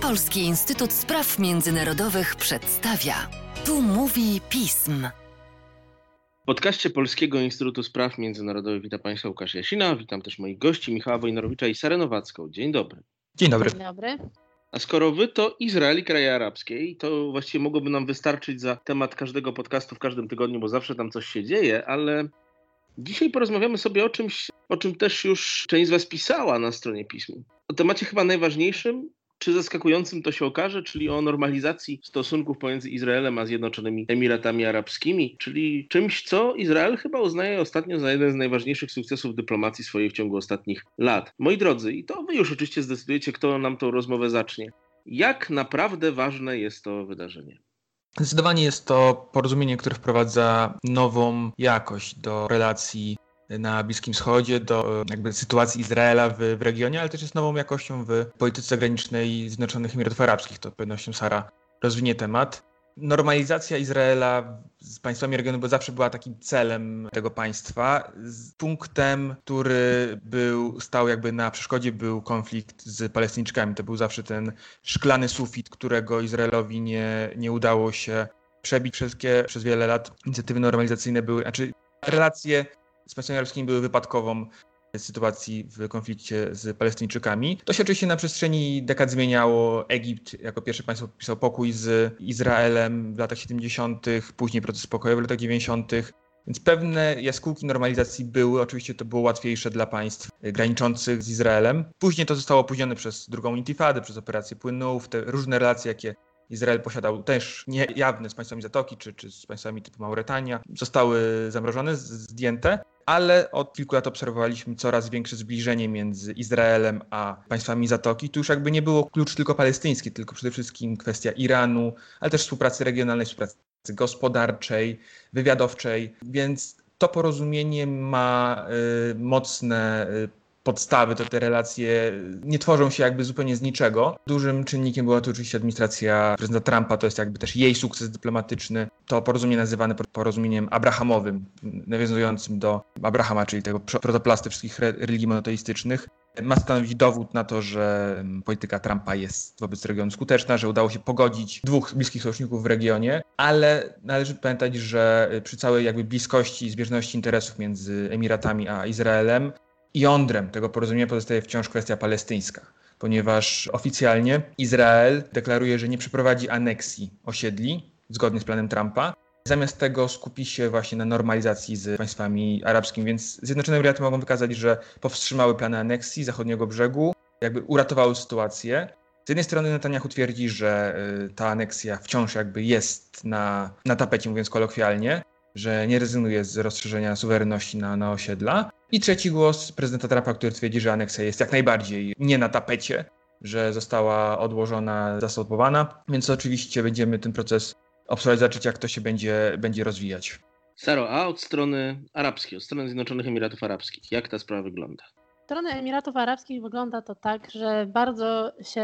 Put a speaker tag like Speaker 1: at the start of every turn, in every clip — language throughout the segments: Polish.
Speaker 1: Polski Instytut Spraw Międzynarodowych przedstawia. Tu mówi pism.
Speaker 2: W podcaście Polskiego Instytutu Spraw Międzynarodowych witam Państwa Łukasz Jasina, witam też moich gości Michała Wojnarowicza i Sarę Nowacką. Dzień dobry.
Speaker 3: Dzień dobry.
Speaker 4: Dzień dobry.
Speaker 2: A skoro wy to Izrael i kraje arabskie, to właściwie mogłoby nam wystarczyć za temat każdego podcastu w każdym tygodniu, bo zawsze tam coś się dzieje, ale dzisiaj porozmawiamy sobie o czymś, o czym też już część z Was pisała na stronie pismu. O temacie chyba najważniejszym, czy zaskakującym to się okaże, czyli o normalizacji stosunków pomiędzy Izraelem a Zjednoczonymi Emiratami Arabskimi, czyli czymś, co Izrael chyba uznaje ostatnio za jeden z najważniejszych sukcesów dyplomacji swojej w ciągu ostatnich lat. Moi drodzy, i to wy już oczywiście zdecydujecie, kto nam tą rozmowę zacznie. Jak naprawdę ważne jest to wydarzenie?
Speaker 3: Zdecydowanie jest to porozumienie, które wprowadza nową jakość do relacji na Bliskim Wschodzie, do jakby sytuacji Izraela w, w, regionie, ale też jest nową jakością w polityce zagranicznej Zjednoczonych Emiratów Arabskich. To pewnością Sara rozwinie temat. Normalizacja Izraela z państwami regionu bo zawsze była takim celem tego państwa. Punktem, który był, stał jakby na przeszkodzie, był konflikt z Palestyńczykami. To był zawsze ten szklany sufit, którego Izraelowi nie, nie udało się przebić. Wszystkie, przez wiele lat inicjatywy normalizacyjne były, znaczy relacje z arabskimi były wypadkową sytuacji w konflikcie z Palestyńczykami. To się oczywiście na przestrzeni dekad zmieniało. Egipt jako pierwsze państwo podpisał pokój z Izraelem w latach 70., później proces pokojowy w latach 90., więc pewne jaskółki normalizacji były. Oczywiście to było łatwiejsze dla państw graniczących z Izraelem. Później to zostało opóźnione przez drugą intifadę, przez operację płynów, te różne relacje, jakie Izrael posiadał też niejawne z państwami Zatoki czy, czy z państwami typu Mauretania, zostały zamrożone, zdjęte ale od kilku lat obserwowaliśmy coraz większe zbliżenie między Izraelem a państwami Zatoki. Tu już jakby nie było klucz tylko palestyński, tylko przede wszystkim kwestia Iranu, ale też współpracy regionalnej, współpracy gospodarczej, wywiadowczej, więc to porozumienie ma y, mocne y, podstawy, to te relacje nie tworzą się jakby zupełnie z niczego. Dużym czynnikiem była to oczywiście administracja prezydenta Trumpa, to jest jakby też jej sukces dyplomatyczny. To porozumienie nazywane porozumieniem abrahamowym, nawiązującym do Abrahama, czyli tego protoplasty wszystkich religii monoteistycznych. Ma stanowić dowód na to, że polityka Trumpa jest wobec regionu skuteczna, że udało się pogodzić dwóch bliskich sojuszników w regionie, ale należy pamiętać, że przy całej jakby bliskości i zbieżności interesów między Emiratami a Izraelem, jądrem tego porozumienia pozostaje wciąż kwestia palestyńska, ponieważ oficjalnie Izrael deklaruje, że nie przeprowadzi aneksji osiedli zgodnie z planem Trumpa. Zamiast tego skupi się właśnie na normalizacji z państwami arabskimi, więc Zjednoczone Emiraty mogą wykazać, że powstrzymały plany aneksji zachodniego brzegu, jakby uratowały sytuację. Z jednej strony Netanyahu twierdzi, że y, ta aneksja wciąż jakby jest na, na tapecie, mówiąc kolokwialnie, że nie rezygnuje z rozszerzenia suwerenności na, na osiedla. I trzeci głos prezydenta Trumpa, który twierdzi, że aneksja jest jak najbardziej nie na tapecie, że została odłożona, zastopowana. Więc oczywiście będziemy ten proces obserwować, zobaczyć jak to się będzie, będzie rozwijać.
Speaker 2: Saro, a od strony arabskiej, od strony Zjednoczonych Emiratów Arabskich, jak ta sprawa wygląda?
Speaker 4: strony Emiratów Arabskich wygląda to tak, że bardzo się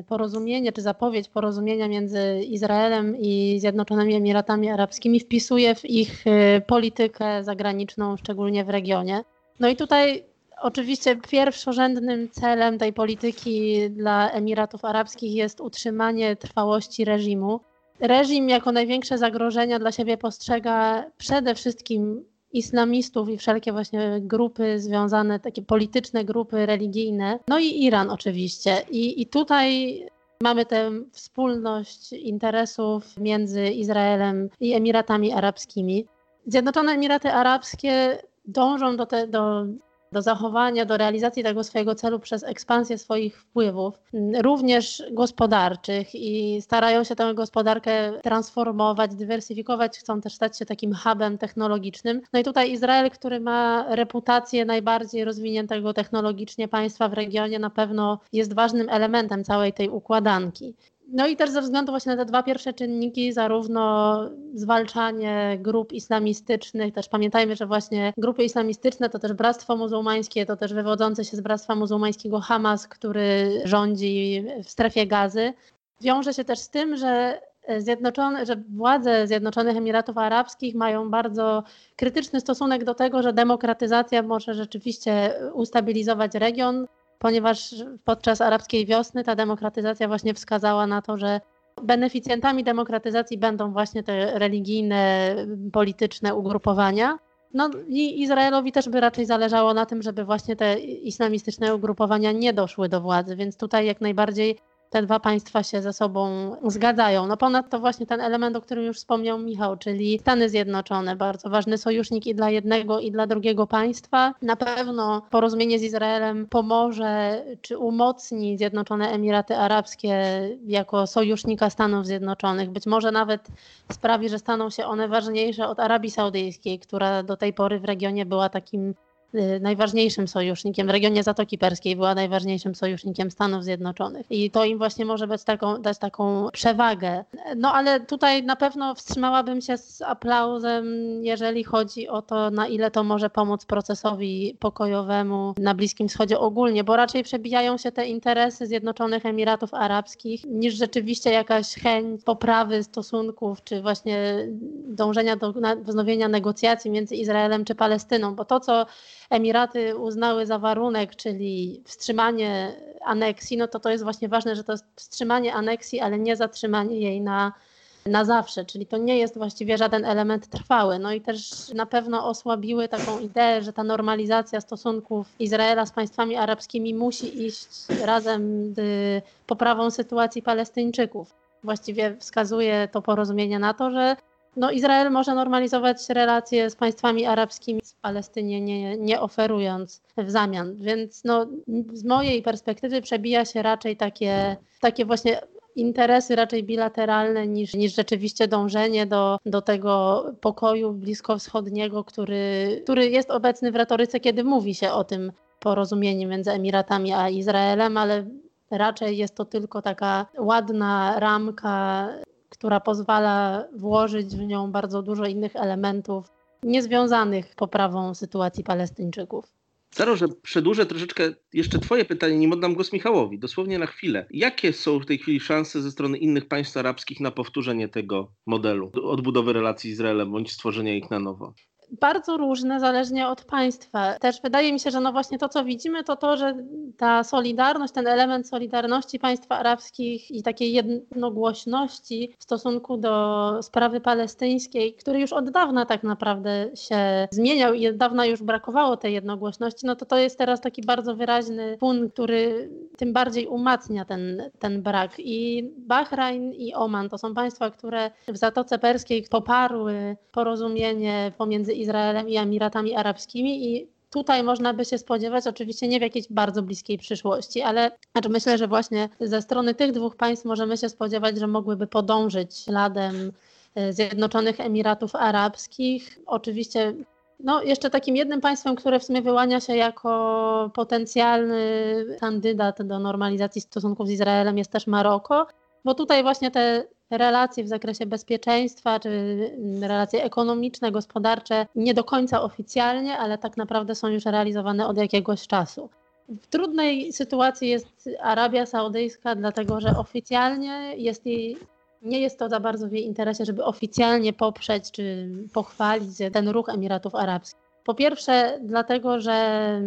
Speaker 4: y, porozumienie czy zapowiedź porozumienia między Izraelem i Zjednoczonymi Emiratami Arabskimi wpisuje w ich y, politykę zagraniczną, szczególnie w regionie. No i tutaj oczywiście pierwszorzędnym celem tej polityki dla Emiratów Arabskich jest utrzymanie trwałości reżimu. Reżim jako największe zagrożenia dla siebie postrzega przede wszystkim islamistów i wszelkie właśnie grupy związane, takie polityczne grupy religijne, no i Iran oczywiście. I, i tutaj mamy tę wspólność interesów między Izraelem i Emiratami Arabskimi. Zjednoczone Emiraty Arabskie dążą do, te, do do zachowania, do realizacji tego swojego celu przez ekspansję swoich wpływów, również gospodarczych i starają się tę gospodarkę transformować, dywersyfikować, chcą też stać się takim hubem technologicznym. No i tutaj Izrael, który ma reputację najbardziej rozwiniętego technologicznie państwa w regionie, na pewno jest ważnym elementem całej tej układanki. No i też ze względu właśnie na te dwa pierwsze czynniki, zarówno zwalczanie grup islamistycznych, też pamiętajmy, że właśnie grupy islamistyczne to też Bractwo Muzułmańskie, to też wywodzące się z Bractwa Muzułmańskiego Hamas, który rządzi w strefie gazy, wiąże się też z tym, że Zjednoczone, że władze Zjednoczonych Emiratów Arabskich mają bardzo krytyczny stosunek do tego, że demokratyzacja może rzeczywiście ustabilizować region, ponieważ podczas arabskiej wiosny ta demokratyzacja właśnie wskazała na to, że beneficjentami demokratyzacji będą właśnie te religijne, polityczne ugrupowania. No i Izraelowi też by raczej zależało na tym, żeby właśnie te islamistyczne ugrupowania nie doszły do władzy, więc tutaj jak najbardziej te dwa państwa się ze sobą zgadzają. No ponadto właśnie ten element, o którym już wspomniał Michał, czyli Stany Zjednoczone, bardzo ważny sojusznik i dla jednego, i dla drugiego państwa. Na pewno porozumienie z Izraelem pomoże czy umocni Zjednoczone Emiraty Arabskie jako sojusznika Stanów Zjednoczonych. Być może nawet sprawi, że staną się one ważniejsze od Arabii Saudyjskiej, która do tej pory w regionie była takim najważniejszym sojusznikiem w regionie Zatoki Perskiej, była najważniejszym sojusznikiem Stanów Zjednoczonych. I to im właśnie może dać taką, dać taką przewagę. No ale tutaj na pewno wstrzymałabym się z aplauzem, jeżeli chodzi o to, na ile to może pomóc procesowi pokojowemu na Bliskim Wschodzie ogólnie, bo raczej przebijają się te interesy Zjednoczonych Emiratów Arabskich niż rzeczywiście jakaś chęć poprawy stosunków, czy właśnie dążenia do wznowienia negocjacji między Izraelem czy Palestyną, bo to, co Emiraty uznały za warunek, czyli wstrzymanie aneksji, no to to jest właśnie ważne, że to jest wstrzymanie aneksji, ale nie zatrzymanie jej na, na zawsze, czyli to nie jest właściwie żaden element trwały. No i też na pewno osłabiły taką ideę, że ta normalizacja stosunków Izraela z państwami arabskimi musi iść razem z poprawą sytuacji Palestyńczyków. Właściwie wskazuje to porozumienie na to, że no, Izrael może normalizować relacje z państwami arabskimi w Palestynie, nie, nie oferując w zamian. Więc no, z mojej perspektywy przebija się raczej takie, takie właśnie interesy raczej bilateralne niż, niż rzeczywiście dążenie do, do tego pokoju bliskowschodniego, który, który jest obecny w retoryce, kiedy mówi się o tym porozumieniu między Emiratami a Izraelem, ale raczej jest to tylko taka ładna ramka która pozwala włożyć w nią bardzo dużo innych elementów niezwiązanych poprawą sytuacji Palestyńczyków.
Speaker 2: Zaro, że przedłużę troszeczkę jeszcze Twoje pytanie, nim oddam głos Michałowi, dosłownie na chwilę. Jakie są w tej chwili szanse ze strony innych państw arabskich na powtórzenie tego modelu, odbudowy relacji z Izraelem bądź stworzenia ich na nowo?
Speaker 4: Bardzo różne zależnie od państwa. Też wydaje mi się, że no właśnie to, co widzimy, to to, że ta solidarność, ten element solidarności państw arabskich i takiej jednogłośności w stosunku do sprawy palestyńskiej, który już od dawna tak naprawdę się zmieniał i od dawna już brakowało tej jednogłośności, no to to jest teraz taki bardzo wyraźny punkt, który tym bardziej umacnia ten, ten brak. I Bahrain i Oman to są państwa, które w Zatoce Perskiej poparły porozumienie pomiędzy Izraelem i Emiratami Arabskimi i tutaj można by się spodziewać, oczywiście nie w jakiejś bardzo bliskiej przyszłości, ale znaczy myślę, że właśnie ze strony tych dwóch państw możemy się spodziewać, że mogłyby podążyć śladem e, Zjednoczonych Emiratów Arabskich. Oczywiście no, jeszcze takim jednym państwem, które w sumie wyłania się jako potencjalny kandydat do normalizacji stosunków z Izraelem jest też Maroko, bo tutaj właśnie te relacje w zakresie bezpieczeństwa, czy relacje ekonomiczne, gospodarcze nie do końca oficjalnie, ale tak naprawdę są już realizowane od jakiegoś czasu. W trudnej sytuacji jest Arabia Saudyjska, dlatego że oficjalnie jest jej, nie jest to za bardzo w jej interesie, żeby oficjalnie poprzeć czy pochwalić ten ruch Emiratów Arabskich. Po pierwsze, dlatego, że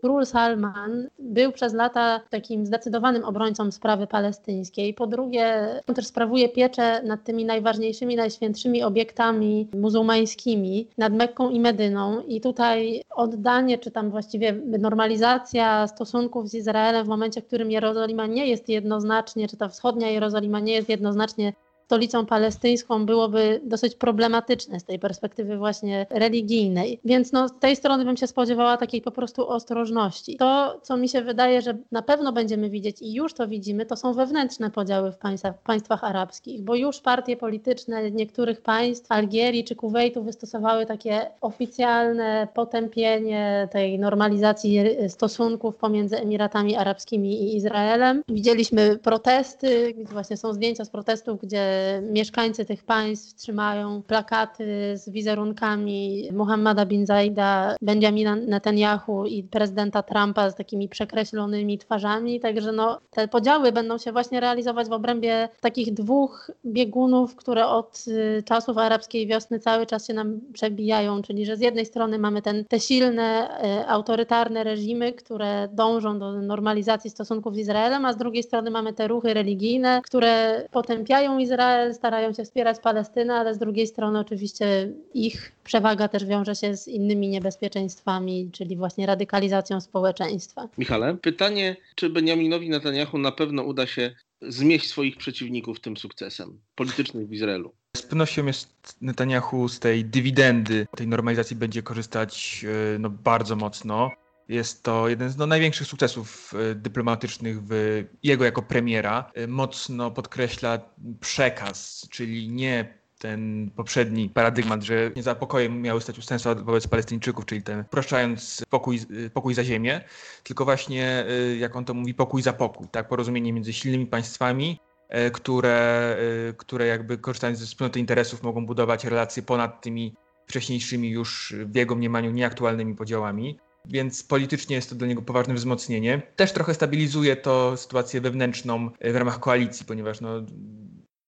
Speaker 4: król Salman był przez lata takim zdecydowanym obrońcą sprawy palestyńskiej. Po drugie, on też sprawuje pieczę nad tymi najważniejszymi, najświętszymi obiektami muzułmańskimi, nad Mekką i Medyną. I tutaj oddanie, czy tam właściwie normalizacja stosunków z Izraelem w momencie, w którym Jerozolima nie jest jednoznacznie, czy ta wschodnia Jerozolima nie jest jednoznacznie stolicą palestyńską byłoby dosyć problematyczne z tej perspektywy właśnie religijnej. Więc no, z tej strony bym się spodziewała takiej po prostu ostrożności. To, co mi się wydaje, że na pewno będziemy widzieć i już to widzimy, to są wewnętrzne podziały w, państwa, w państwach arabskich, bo już partie polityczne niektórych państw, Algierii czy Kuwejtu wystosowały takie oficjalne potępienie tej normalizacji stosunków pomiędzy Emiratami Arabskimi i Izraelem. Widzieliśmy protesty, właśnie są zdjęcia z protestów, gdzie mieszkańcy tych państw trzymają plakaty z wizerunkami Muhammada bin Zaida, Benjamina Netanyahu i prezydenta Trumpa z takimi przekreślonymi twarzami. Także no, te podziały będą się właśnie realizować w obrębie takich dwóch biegunów, które od y, czasów arabskiej wiosny cały czas się nam przebijają, czyli że z jednej strony mamy ten, te silne, y, autorytarne reżimy, które dążą do normalizacji stosunków z Izraelem, a z drugiej strony mamy te ruchy religijne, które potępiają Izrael, starają się wspierać Palestynę, ale z drugiej strony oczywiście ich przewaga też wiąże się z innymi niebezpieczeństwami, czyli właśnie radykalizacją społeczeństwa.
Speaker 2: Michale, pytanie, czy Benjaminowi Netanyahu na pewno uda się zmieść swoich przeciwników tym sukcesem politycznym w Izraelu?
Speaker 3: Z pewnością jest Netanyahu z tej dywidendy, tej normalizacji będzie korzystać e, no, bardzo mocno. Jest to jeden z no, największych sukcesów e, dyplomatycznych w jego jako premiera. E, mocno podkreśla przekaz, czyli nie ten poprzedni paradygmat, że nie za pokojem miały stać ustępstwa wobec Palestyńczyków, czyli ten upraszczając pokój, pokój za ziemię, tylko właśnie, jak on to mówi, pokój za pokój, tak? Porozumienie między silnymi państwami, E, które, e, które jakby korzystając ze wspólnoty interesów mogą budować relacje ponad tymi wcześniejszymi już w jego mniemaniu nieaktualnymi podziałami. Więc politycznie jest to dla niego poważne wzmocnienie. Też trochę stabilizuje to sytuację wewnętrzną e, w ramach koalicji, ponieważ no,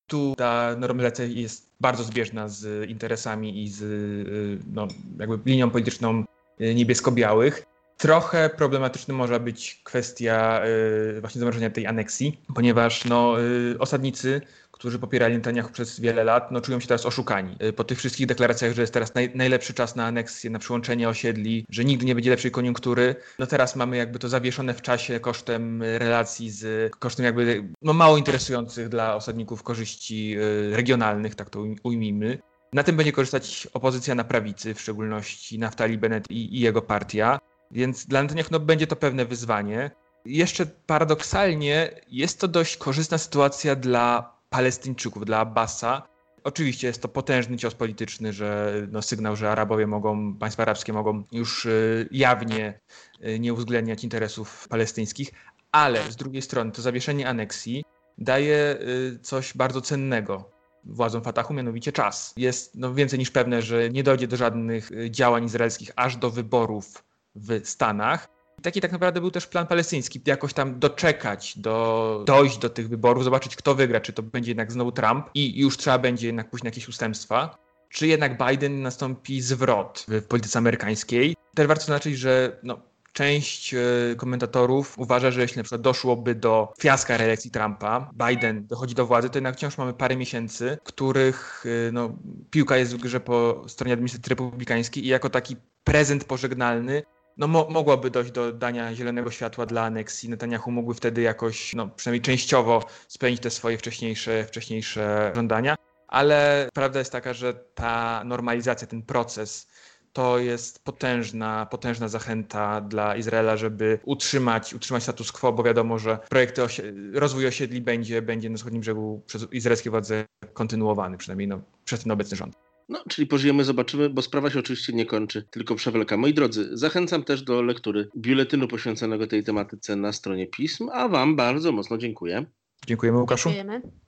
Speaker 3: tu ta normalizacja jest bardzo zbieżna z interesami i z no, jakby linią polityczną niebiesko-białych. Trochę problematyczna może być kwestia y, właśnie zamrożenia tej aneksji, ponieważ no, y, osadnicy, którzy popierali Netanyahu przez wiele lat, no, czują się teraz oszukani. Y, po tych wszystkich deklaracjach, że jest teraz naj, najlepszy czas na aneksję, na przyłączenie osiedli, że nigdy nie będzie lepszej koniunktury, no teraz mamy jakby to zawieszone w czasie kosztem relacji z, kosztem jakby no, mało interesujących dla osadników korzyści regionalnych, tak to ujmijmy. Na tym będzie korzystać opozycja na prawicy, w szczególności Naftali Bennett i, i jego partia. Więc dla Netanyahu no, będzie to pewne wyzwanie. Jeszcze paradoksalnie jest to dość korzystna sytuacja dla Palestyńczyków, dla Abbasa. Oczywiście jest to potężny cios polityczny, że no, sygnał, że Arabowie mogą, państwa arabskie mogą już y, jawnie y, nie uwzględniać interesów palestyńskich, ale z drugiej strony to zawieszenie aneksji daje y, coś bardzo cennego władzom Fatahu, mianowicie czas. Jest no, więcej niż pewne, że nie dojdzie do żadnych działań izraelskich aż do wyborów w Stanach. Taki tak naprawdę był też plan palestyński, jakoś tam doczekać, do, dojść do tych wyborów, zobaczyć kto wygra, czy to będzie jednak znowu Trump i już trzeba będzie jednak pójść na jakieś ustępstwa, czy jednak Biden nastąpi zwrot w polityce amerykańskiej. Też warto zaznaczyć, że no, część e, komentatorów uważa, że jeśli na przykład doszłoby do fiaska reelekcji Trumpa, Biden dochodzi do władzy, to jednak wciąż mamy parę miesięcy, których e, no, piłka jest w grze po stronie administracji republikańskiej i jako taki prezent pożegnalny no, mo mogłoby dojść do dania zielonego światła dla aneksji. Netanyahu mógłby wtedy jakoś, no, przynajmniej częściowo spełnić te swoje wcześniejsze, wcześniejsze żądania. Ale prawda jest taka, że ta normalizacja, ten proces, to jest potężna, potężna zachęta dla Izraela, żeby utrzymać, utrzymać status quo, bo wiadomo, że projekt rozwój osiedli będzie, będzie na wschodnim brzegu przez izraelskie władze kontynuowany, przynajmniej no, przez ten obecny rząd.
Speaker 2: No, czyli pożyjemy, zobaczymy, bo sprawa się oczywiście nie kończy, tylko przewleka. Moi drodzy, zachęcam też do lektury biuletynu poświęconego tej tematyce na stronie pism, a Wam bardzo mocno dziękuję.
Speaker 3: Dziękujemy, Łukaszu.
Speaker 4: Dziękujemy.